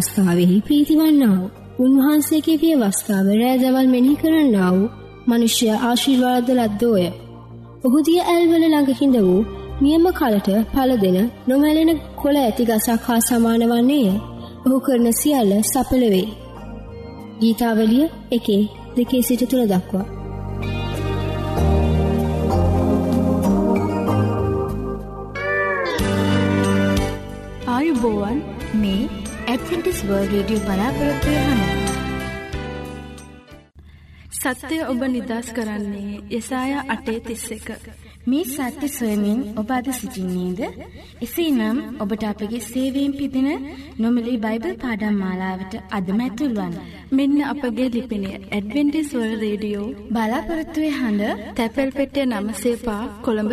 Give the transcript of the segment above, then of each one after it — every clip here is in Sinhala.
ස්වාමින්ගේ ව්‍යවස්ථාවෙහි ප්‍රීතිවන්නාව උන්වහන්සේගේ ව්‍යවස්ථාව රෑදවල් මෙහි කරන්නාව මනුෂ්‍ය ආශිර්වාද ලද්දෝය. ඔහුදිය ඇල්වල ළඟ හිඳ වූ නියම කලට පල දෙන නොමැලෙන කොළ ඇති ගසක් හා සමාන වන්නේය. ඔහු කරන සියල්ල සපලවේ. ගීතාවලිය එකේ දෙකේ සිට තුළ දක්වා. ආයුබෝවන් මේ ඇඩවෙන්ටිස් වර්ල් රේඩියෝ බලාපොරොත්වය හඬ සත්‍යය ඔබ නිදස් කරන්නේ යසාය අටේ තිස්ස එක. මේ සත්‍ය සොයමින් ඔබ අද සිසිින්නේද. එසේ නම් ඔබට අපගේ සේවීම් පිදින නොමලි බයිබල් පාඩම් මාලාවට අදමැතුල්වන්. මෙන්න අපගේ ලිපිනේ ඇඩවෙන්ටිස්වල් රේඩියෝ බලාපොරත්තුවේ හඬ තැපැල් පෙටිය නමසේපා Colombo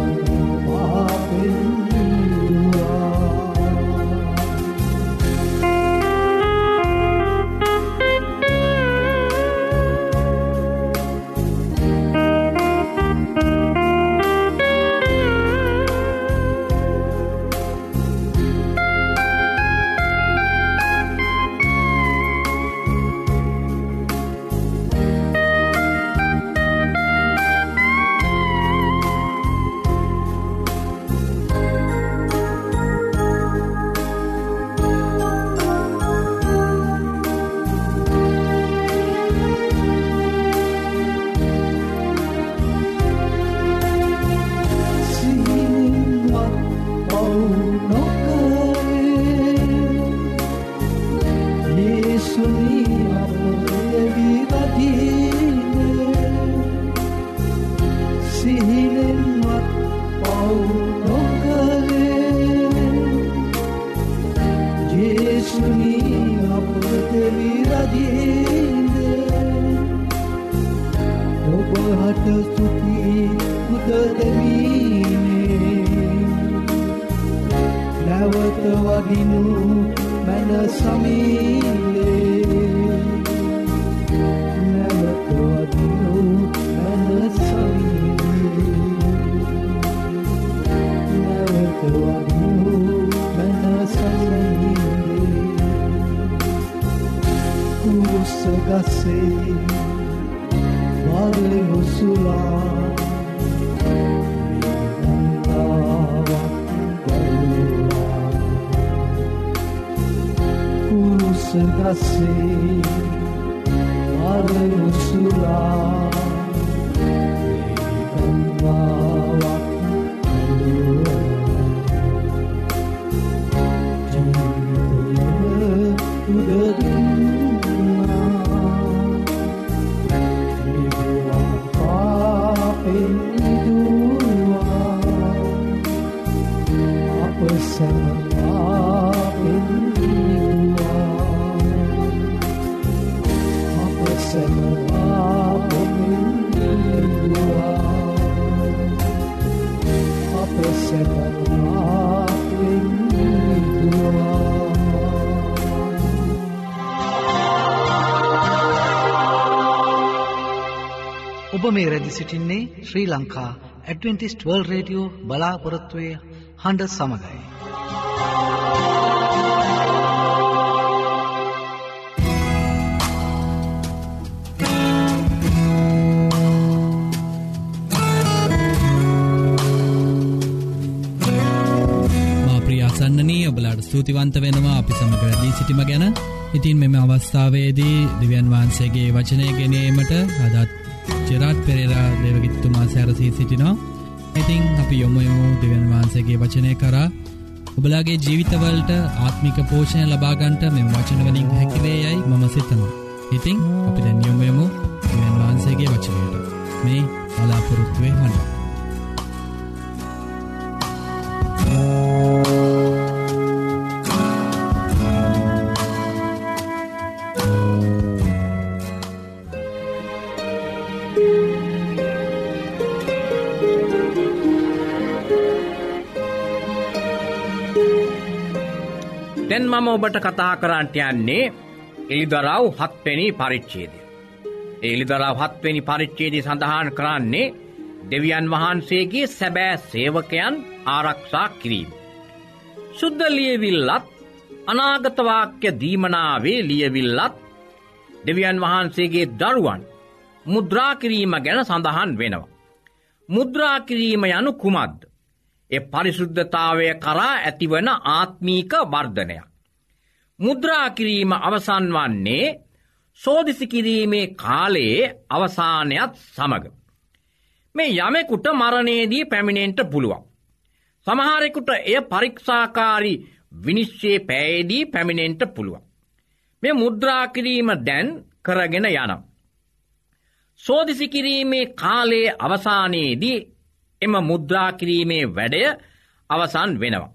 Oh. sentarsi a rinunciare. ඔබ මේ රැදි සිටින්නේ Sri Lanka Adventist world radio බලාපොරොත්තුවය හඬ සමඟයි. ප්‍රියාසන්නනී ඔබලාට ස්තුතිවන්ත වෙනවා අපි සමඟ වැඩී සිටිම ගැන ඉතින් මෙම අවස්ථාවේදී දිව්‍යන් වහන්සේගේ වචනය ගෙනීමට අදත් ජෙරාට් පෙරේරා දෙවගිත්තුමා සැරසී සිටිනවා. ඉතිං අපි යොමුයමු දෙවන් වහන්සේගේ වචනය කරා. ඔබලාගේ ජීවිතවලට ආත්මික පෝෂණය ලබාගන්ට මෙම වචනවලින් හැකිවේ යයි මම සිතනවා. ඉතිං අපි දැන් යොමුයමු දෙවන් වහන්සේගේ වචනයට. මේ අලාපොරොත්තුවේ හඬ මම ඔබට කතා කරන්නට යන්නේ එළිදරව් හත්වැනි පරිච්චේදය. එළිදරව් හත්වැනි පරිච්චේදී සඳහන් කරන්නේ දෙවියන් වහන්සේගේ සැබෑ සේවකයන් ආරක්ෂා කිරීම. සුද්ද ලියවිල්ලත් අනාගතවාක්‍ය දීමනාවේ ලියවිල්ලත් දෙවියන් වහන්සේගේ දරුවන් මුද්‍රාකිරීම ගැන සඳහන් වෙනවා. මුද්‍රාකිරීම යනු කුමද්ද. එ පරිශුද්ධතාවය කරා ඇතිවන ආත්මීක වර්ධනයක්. මුද්‍රා කිරීම අවසන් වන්නේ සෝදිසි කිරීමේ කාලයේ අවසානයත් සමඟ. මේ යමෙකුට මරණයේදී පැමිණෙන්ට පුළුවන්. සමහරෙකුට එය පරීක්ෂාකාරි විනිශ්චේ පෑයේදී පැමිණෙන්ට පුළුවන්. මේ මුද්‍රාකිරීම දැන් කරගෙන යනම්. සෝදිසි කිරීමේ කාලයේ අවසානයේදී එම මුද්‍රාකිරීමේ වැඩය අවසන් වෙනවා.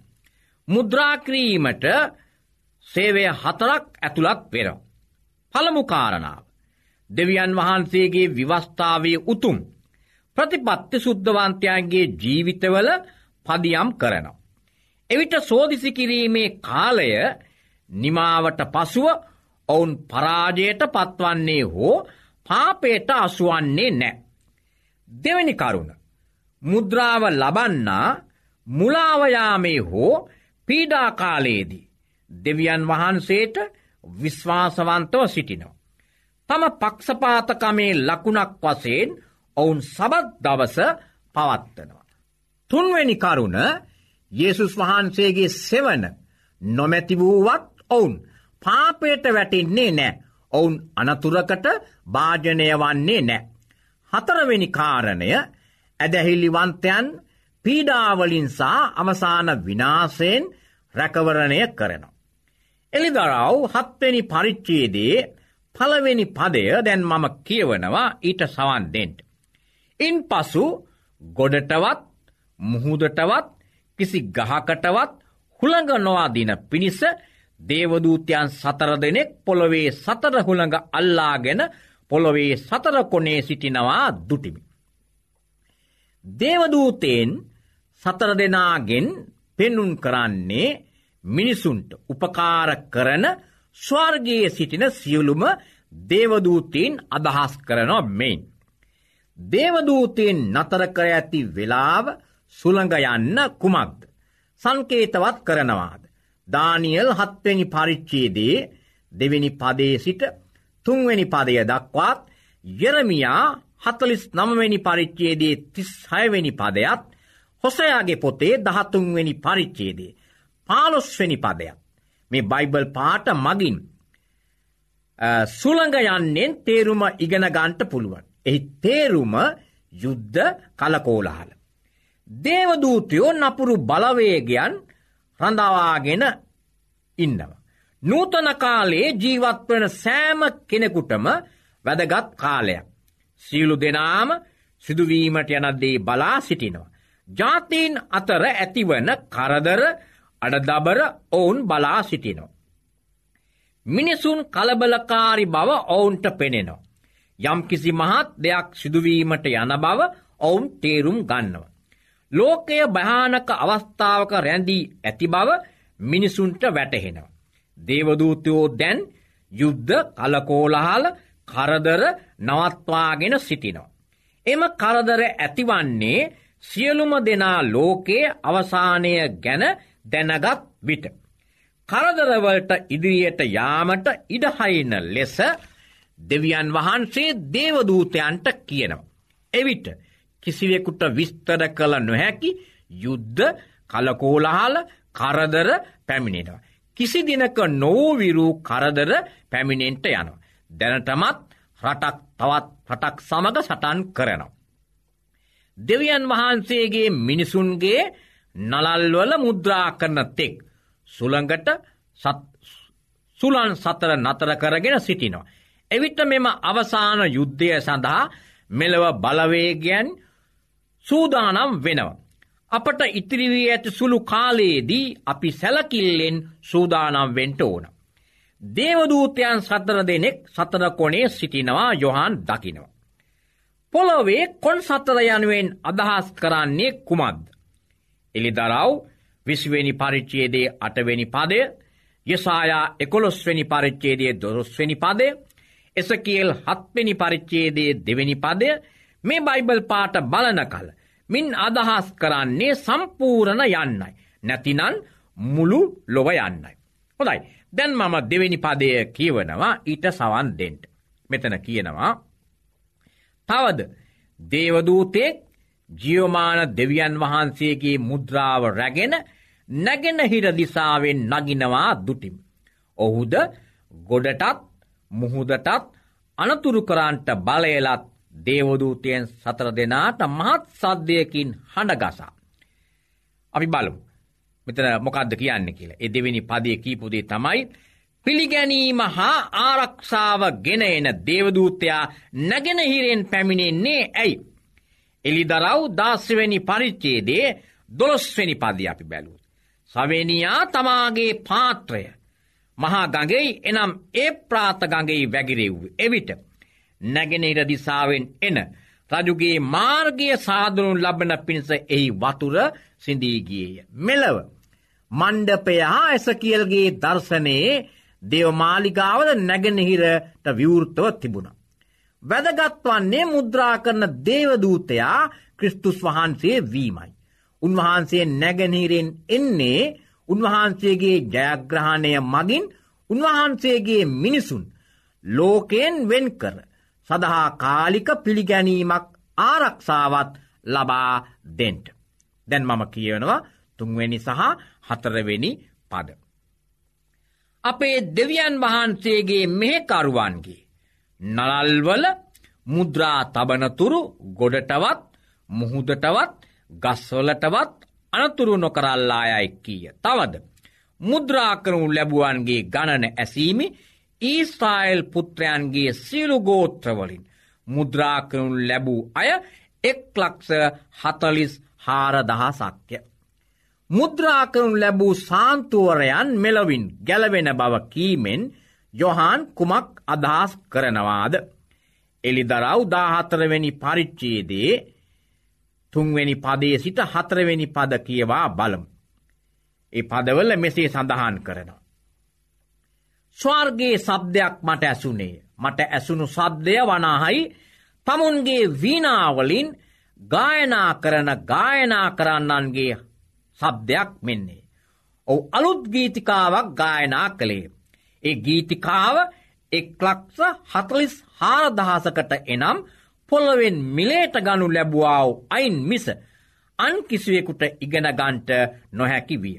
මුද්‍රාක්‍රීමට සේවය හතරක් ඇතුළත් වෙන. පළමු කාරණාව. දෙවියන් වහන්සේගේ විවස්ථාවේ උතුම් ප්‍රතිපත්ති සුද්ධවන්තයන්ගේ ජීවිතවල පදියම් කරනවා. එවිට සෝදිසි කිරීමේ කාලය නිමාවට පසුව ඔවුන් පරාජයට පත්වන්නේ හෝ පාපේට අසුවන්නේ නෑ. දෙවැනි කරුණ. මුද්‍රාව ලබන්නා මුලාවයාමේ හෝ පීඩාකාලයේදී. දෙවියන් වහන්සේට විශ්වාසවන්තව සිටිනවා. තම පක්ෂපාතකමේ ලකුණක් වසයෙන් ඔවුන් සබත් දවස පවත්වනවා. තුන්වැනි කරුණ Yesසුස් වහන්සේගේ සෙවන නොමැති වූවත් ඔවුන් පාපයට වැටින්නේ නෑ ඔවුන් අනතුරකට භාජනය වන්නේ නෑ. හතරවෙනි කාරණය ඇදහිල්ලිවන්තයන් පීඩාවලින්සා අවසාන විනාසයෙන් රැකවරණය කරනවා. එළිදරව් හත්වෙනි පරිච්චේදේ පළවෙනි පදය දැන් මම කියවනවා ඊට සවන්දෙන්ට. ඉන් පසු ගොඩටවත් මුහුදටවත් කිසි ගහකටවත් හුළඟ නොවාදින පිණිස දේවදූතයන් සතර දෙනෙක් පොළොවේ සතර හුළඟ අල්ලාගෙන පොළොවේ සතර කොනේ සිටිනවා දුටිමි. දේවදූතයෙන් සතර දෙනාගෙන් පෙන්නුන් කරන්නේ මිනිසුන්ට උපකාර කරන ස්වර්ගයේ සිටින සියලුම දේවදූතීන් අදහස් කරනවා මෙයින්. දේවදූතයෙන් නතර කර ඇති වෙලාව සුළඟ යන්න කුමක්ද. සංකේතවත් කරනවාද. දානියල් හත්වනි පරිච්චේදේ දෙවෙනි පදේ සිට තුන්වැනි පදය දක්වාත් යෙරමියා හතලිස් නමවැනි පරිච්චේදේ තිස් හයවැනි පදයත් හොසයාගේ පොතේ දහතුන්වැනි පරිච්චේදේ පාලොස්වැනි පදයක් මේ බයිබල් පාට මගින් සුළඟ යන්නෙන් තේරුම ඉගෙන ගන්ට පුළුවන්. එහි තේරුම යුද්ධ කලකෝලහල. දේවදූතයෝ නපුරු බලවේගයන් රඳවාගෙන ඉන්නවා. නූතන කාලේ ජීවත්වන සෑම කෙනෙකුටම වැදගත් කාලයක්. සියලු දෙනාම සිදුවීමට යනදේ බලා සිටිනවා. ජාතීන් අතර ඇතිවන කරදර අඩදබර ඔවුන් බලා සිටිනෝ. මිනිසුන් කලබලකාරි බව ඔවුන්ට පෙනෙනවා. යම් කිසි මහත් දෙයක් සිදුවීමට යන බව ඔවුන් තේරුම් ගන්නව. ලෝකය භයානක අවස්ථාවක රැඳී ඇති බව මිනිසුන්ට වැටහෙනවා. දේවදූතයෝ දැන් යුද්ධ කලකෝලහල කරදර නවත්වාගෙන සිටිනවා. එම කරදර ඇතිවන්නේ සියලුම දෙනා ලෝකයේ අවසානය ගැන දැනගත් විට. කරදරවලට ඉදිරියට යාමට ඉඩහයින ලෙස දෙවියන් වහන්සේ දේවදූතයන්ට කියනවා. එවිට කිසිවෙකුට විස්තර කළ නොහැකි යුද්ධ කලකෝලහාල කරදර පැමිණෙනවා. කිසි දිනක නෝවිරූ කරදර පැමිණෙන්ට යනවා. දැනටමත් රටක් තවත් රටක් සමඟ සටන් කරනවා. දෙවියන් වහන්සේගේ මිනිසුන්ගේ නලල්වල මුද්‍රා කරන තෙක් සුළඟට සුලන් සතර නතර කරගෙන සිටිනවා. එවිට මෙම අවසාන යුද්ධය සඳහා මෙලව බලවේගයන් සූදානම් වෙනවා. අපට ඉතිරිවී ඇති සුළු කාලයේදී අපි සැලකිල්ලෙන් සූදානම් වෙන්ට ඕන. දේවදූතයන් සතර දෙනෙක් සතර කොනේ සිටිනවා යොහන් දකිනවා. පොළොවේ කොන් සතර යනුවෙන් අදහස් කරන්නේ කුමක්ද. එළිදරව් විශ්වනි පරිච්චේදේ අටවෙනි පදය යසායා එකොළොස්වනි පරිච්චේදේ දොරොස්වනි පදය එසකියල් හත්වෙනි පරිච්චේදේ දෙවෙනි පදය මේ බයිබල් පාට බලන කල මින් අදහස් කරන්නේ සම්පූරණ යන්නයි. නැතිනන් මුළු ලොව යන්නයි. හොඳයි දැන් මම දෙවෙනි පදය කියවනවා ඊට සවන් දෙෙන්ට. මෙතන කියනවා. තවද දේවදූතෙක් ජියෝමාන දෙවියන් වහන්සේගේ මුද්‍රාව රැගෙන නැගෙනහිර දිසාවෙන් නගිනවා දුටිම්. ඔහුද ගොඩටත් මුහුදටත් අනතුරු කරන්ට බලයලත් දේවදූතයෙන් සතර දෙනාට මහත් සද්ධයකින් හඬගසා. අපි බලමු. මෙතන මොකක්ද කියන්න කියලා. එ දෙවෙනි පදය කීපුදේ තමයි පිළිගැනීම හා ආරක්ෂාව ගෙන එන දේවදූතයා නැගෙනහිරෙන් පැමිණෙන්නේ ඇයි. එලිදරව් දාස්වැනි පරිච්චේදේ දොළොස්වැනි පදය අපි බැලූ. සවේනියා තමාගේ පාත්‍රය මහා ගඟෙයි එනම් ඒ ප්‍රාත ගඟෙයි වැගිරෙව් එවිට නැගෙනහිර දිසාවෙන් එන රජුගේ මාර්ගය සාදනු ලබන පිණිස එහි වතුර සිඳීගියය. මෙලව මණ්ඩපය හා ඇසකියල්ගේ දර්ශනයේ දේවමාලිගාවද නැගෙනහිරට විවෘතව තිබුණ. වැදගත් වන්නේ මුද්‍රා කරන දේවදූතයා ක්‍රිස්තුස් වහන්සේ වීමයි. උන්වහන්සේ නැගනීරෙන් එන්නේ උන්වහන්සේගේ ජයග්‍රහණය මගින් උන්වහන්සේගේ මිනිසුන් ලෝකයෙන් වෙන් කර සඳහා කාලික පිළිගැනීමක් ආරක්ෂාවත් ලබා දෙන්ට. දැන් මම කියනවා තුන්වෙනි සහ හතරවෙනි පද. අපේ දෙවියන් වහන්සේගේ මෙහෙකරුවන්ගේ නලල්වල මුද්‍රා තබනතුරු ගොඩටවත් මුහුදටවත් ගස්වලටවත් අනතුරු නොකරල්ලායයි කීය. තවද. මුද්‍රාකරනු ලැබුවන්ගේ ගණන ඇසීමි ඊස්ථායිල් පුත්‍රයන්ගේ සියලු ගෝත්‍රවලින් මුද්‍රාකරනු ලැබූ අය එක් ලක්ෂ හතලිස් හාරදහසක්ය. මුද්‍රාකරනු ලැබූ සාන්තුවරයන් මෙලොවින් ගැලවෙන බව කීමෙන් යොහන් කුමක් අදහස් කරනවාද. එලිදරව් දාහතරවෙනි පරිච්චේදේ තුන්වෙනි පදේ සිට හතරවෙනි පද කියවා බලමු. ඒ පදවල මෙසේ සඳහන් කරනවා. ස්වර්ගේ සබ්දයක් මට ඇසුනේ මට ඇසුණු සබ්දය වනාහයි තමුන්ගේ වීනාවලින් ගායනා කරන ගායනා කරන්නන්ගේ සබ්දයක් මෙන්නේ. ඔවු අලුත් ගීතිකාවක් ගායනා කළේ. ඒ ගීතිකාව එක්ලක්ස හතලිස් හාරදහසකට එනම් පොළොවෙන් මිලේට ගනු ලැබවාව අයින් මිස අන් කිසිවෙකුට ඉගෙනගන්ට නොහැකි විය.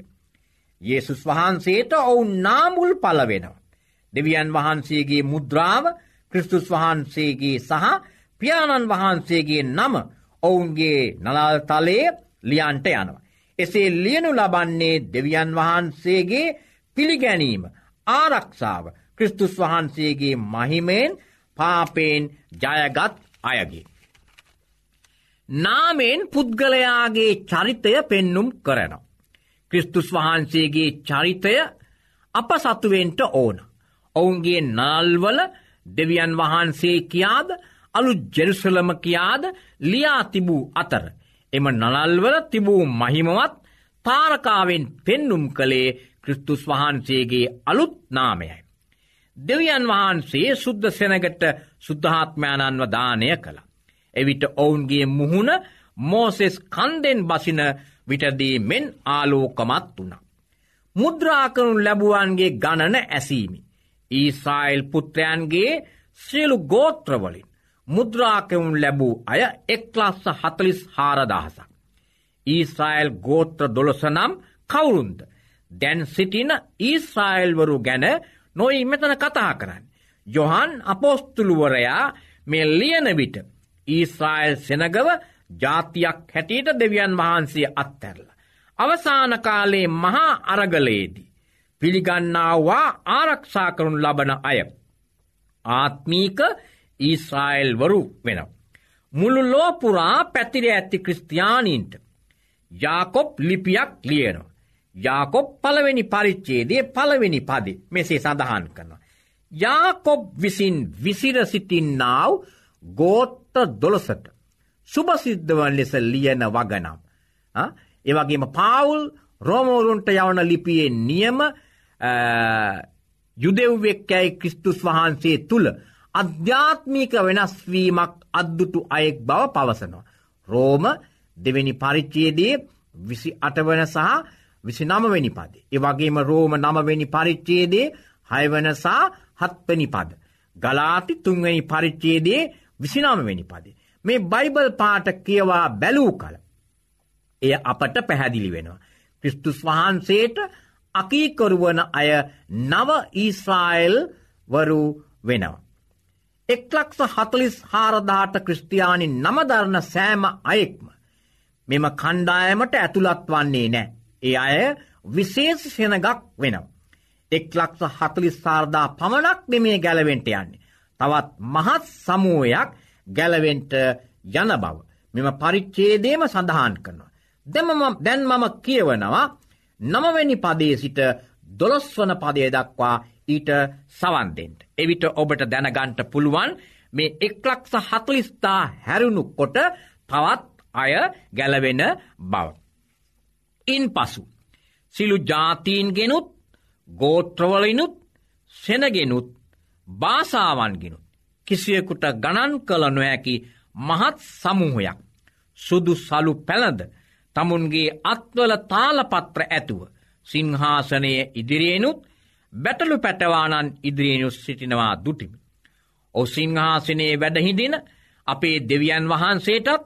යේසුස් වහන්සේට ඔවුන් නාමුල් පලවෙනවා. දෙවියන් වහන්සේගේ මුද්‍රාව ක්‍රිස්තුස් වහන්සේගේ සහ පියාණන් වහන්සේගේ නම ඔවුන්ගේ නලල් තලයේ ලියන්ට යනවා. එසේ ලියනු ලබන්නේ දෙවියන් වහන්සේගේ පිළිගැනීම ආරක්ෂාව ක්‍රිස්තුස් වහන්සේගේ මහිමයෙන් පාපයෙන් ජයගත් අයගේ. නාමෙන් පුද්ගලයාගේ චරිතය පෙන්නුම් කරනවා. ක්‍රිස්තුස් වහන්සේගේ චරිතය අප සතුවෙන්ට ඕන. ඔවුන්ගේ නල්වල දෙවියන් වහන්සේ කියාද අලු ජෙරුසලම කියාද ලියා තිබූ අතර. එම නලල්වල තිබූ මහිමවත් තාරකාවෙන් පෙන්නුම් කළේ ක්‍රිස්තුස් වහන්සේගේ අලුත් නාමයයි. දෙවියන් වහන්සේ සුද්ද සෙනගට සුද්ධාත්මයාණන්ව දානය කළ. එවිට ඔවුන්ගේ මුහුණ මෝසෙස් කන්දෙන් බසින විටදී මෙන් ආලෝකමත් වුණ. මුද්‍රාකනු ලැබුවන්ගේ ගණන ඇසීමි. ඊසායිල් පුත්‍රයන්ගේ සියලු ගෝත්‍රවලින් මුද්‍රාකවුන් ලැබූ අය එක්ලස්ස හතලිස් හාරදහසක්. ඊස්රායිල් ගෝත්‍ර දොළොසනම් කවුරුන්ද. දැන් සිටින ඊස්රායිල්වරු ගැන නොයි මෙතන කතා කරන්න. යොහන් අපෝස්තුළුවරයා මේ ලියන විට ඊස්රායිල් සෙනගව ජාතියක් හැටියට දෙවියන් වහන්සේ අත්තැරල. අවසාන කාලේ මහා අරගලයේදී. පිළිගන්නාවා ආරක්ෂා කරුණු ලබන අය. ආත්මීක ඊස්රායිල් වරු වෙනව. මුළු ලෝපුරා පැතිර ඇත්ති ක්‍රස්තියානීන්ට. යාකොප් ලිපියක් ලියනවා. යාකොප් පළවෙනි පරිච්චේදේ පළවෙනි පදි මෙසේ සඳහන් කරනවා. යාකොබ් විසින් විසිර සිටින්නාව ගෝත්ත දොළසට සුභසිද්ධවන් ලෙස ලියන වගනම්. ඒවගේම පවුල් රෝමෝරුන්ට යවන ලිපියේ නියම යුදෙව්වෙක්කැයි ක්‍රිස්තුස් වහන්සේ තුළ අධ්‍යාත්මික වෙනස්වීමක් අද්දුටු අයෙක් බව පවසනවා. රෝම දෙවැනි පරිච්චයේදී විසි අටවන සහ විසි නමවැනි පද. ඒවගේම රෝම නමවැනි පරිච්චයේදේ හයවනසා හත්වනි පද. ගලාති තුන්වැනි පරිච්චයේදේ විසිනාමවැනි පදේ. මේ බයිබල් පාට කියවා බැලූ කළ. එය අපට පැහැදිලි වෙනවා. ක්‍රිස්තුස් වහන්සේට අකීකරුවන අය නව ඊස්රායිල් වරු වෙනවා. එක්ලක්ස හතලිස් හාරදාට ක්‍රස්තියානි නමදරණ සෑම අයෙක්ම. මෙම කණ්ඩායමට ඇතුළත් වන්නේ නෑ. ඒ අය විශේෂ සෙනගක් වෙනවා. එක්ලක්ස හතලිස් සාර්දා පමණක් දෙමේ ගැලවෙන්ට යන්නේ. තවත් මහත් සමූයක් ගැලවෙන්ට යන බව. මෙම පරිච්චේදේම සඳහන් කරනවා. දෙම දැන් මම කියවනවා නමවැනි පදේ සිට දොළොස්වන පදය දක්වා ඊට සවන්දෙන්ට. එවිට ඔබට දැනගන්ට පුළුවන් මේ එක්ලක්ස හතුලිස්ථා හැරුණු කොට තවත් අය ගැලවෙන බව. ඉන් පසු. සිලු ජාතීන් ගෙනුත් ගෝත්‍රවලිනුත් සෙනගෙනුත් භාසාවන්ගෙනුත් කිසියකුට ගණන් කළ නොහැකි මහත් සමූහයක්. සුදු සලු පැළඳ තමුන්ගේ අත්වල තාලපත්‍ර ඇතුව සිංහාසනය ඉදිරියෙනුත් බැටලු පැටවානන් ඉදිරියෙනුත් සිටිනවා දුටිමි. ඔ සිංහාසනයේ වැඩහිදින අපේ දෙවියන් වහන්සේටත්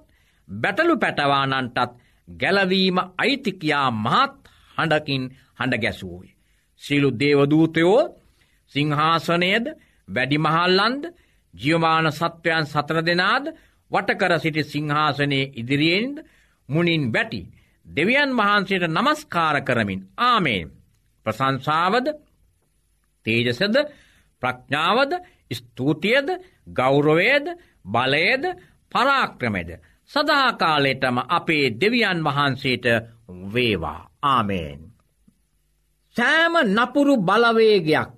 බැටලු පැටවානන්ටත් ගැලවීම අයිතිකයා මහත් හඬකින් හඬ ගැසූවේ. සිලු දේවදූතයෝ සිංහාසනයද වැඩිමහල්ලන්ද ජියමාන සත්වයන් සතර දෙනාද වටකර සිටි සිංහාසනයේ ඉදිරියෙන්ද මුනින් බැටි දෙවියන් වහන්සේට නමස්කාර කරමින් ආමේන් ප්‍රසංසාවද තේජසද ප්‍රඥාවද ස්තුතියද ගෞරවේද බලයද පරාක්‍රමෙද සදාකාලෙටම අපේ දෙවියන් වහන්සේට වේවා ආමේන්. සෑම නපුරු බලවේගයක්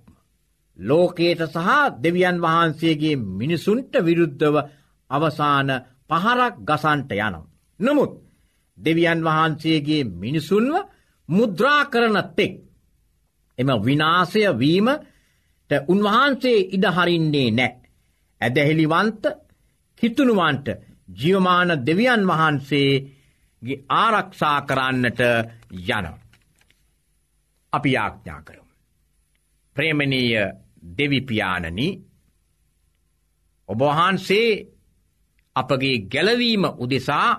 ලෝකේට සහ දෙවියන් වහන්සේගේ මිනිසුන්ට විරුද්ධව අවසාන පහරක් ගසන්ට යනම්. නමුත් දෙවියන් වහන්සේගේ මිනිසුන්ව මුද්‍රා කරන තෙක්. එම විනාසය වීමට උන්වහන්සේ ඉඩහරින්නේ නෑ. ඇදහෙළිවන්ත හිතුනුවන්ට ජියමාන දෙවියන් වහන්සේගේ ආරක්ෂා කරන්නට යන. අපි යාඥා කරමු. ප්‍රේමණීය දෙවිපාණනි ඔබවහන්සේ අපගේ ගැලවීම උදෙසා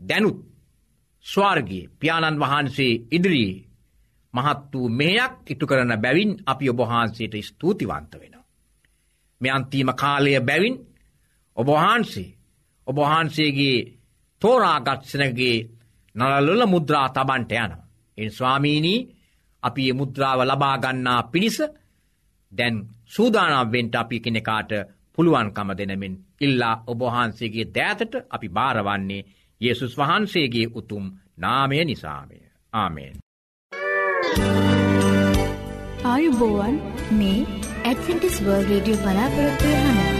දැනුත් ස්වාර්ගයේ පියාණන් වහන්සේ ඉදිරියේ මහත් වූ මෙයක් ඉටු කරන බැවින් අපි ඔබහන්සේට ස්තුතිවන්ත වෙන. මේ අන්තිම කාලය බැවින් ඔබවහන්සේ ඔබවහන්සේගේ තෝරාගත්සනගේ නලලොල මුද්‍රා තබන්ට යන. එන් ස්වාමීනී අපි ඒ මුද්‍රාව ලබාගන්නා පිණිස දැන් සූදානම්වෙන්ට අපි කෙනෙකාට පුළුවන්කම දෙනමින් ඉල්ලා ඔබහන්සේගේ දෑතට අපි භාරවන්නේ යේසුස් වහන්සේගේ උතුම් නාමය නිසාමය. ආමේෙන්. ආයුබෝවන් මේ ඇත්ටිස් වර්ල් රඩිය බලාපොරොත්වය හඬ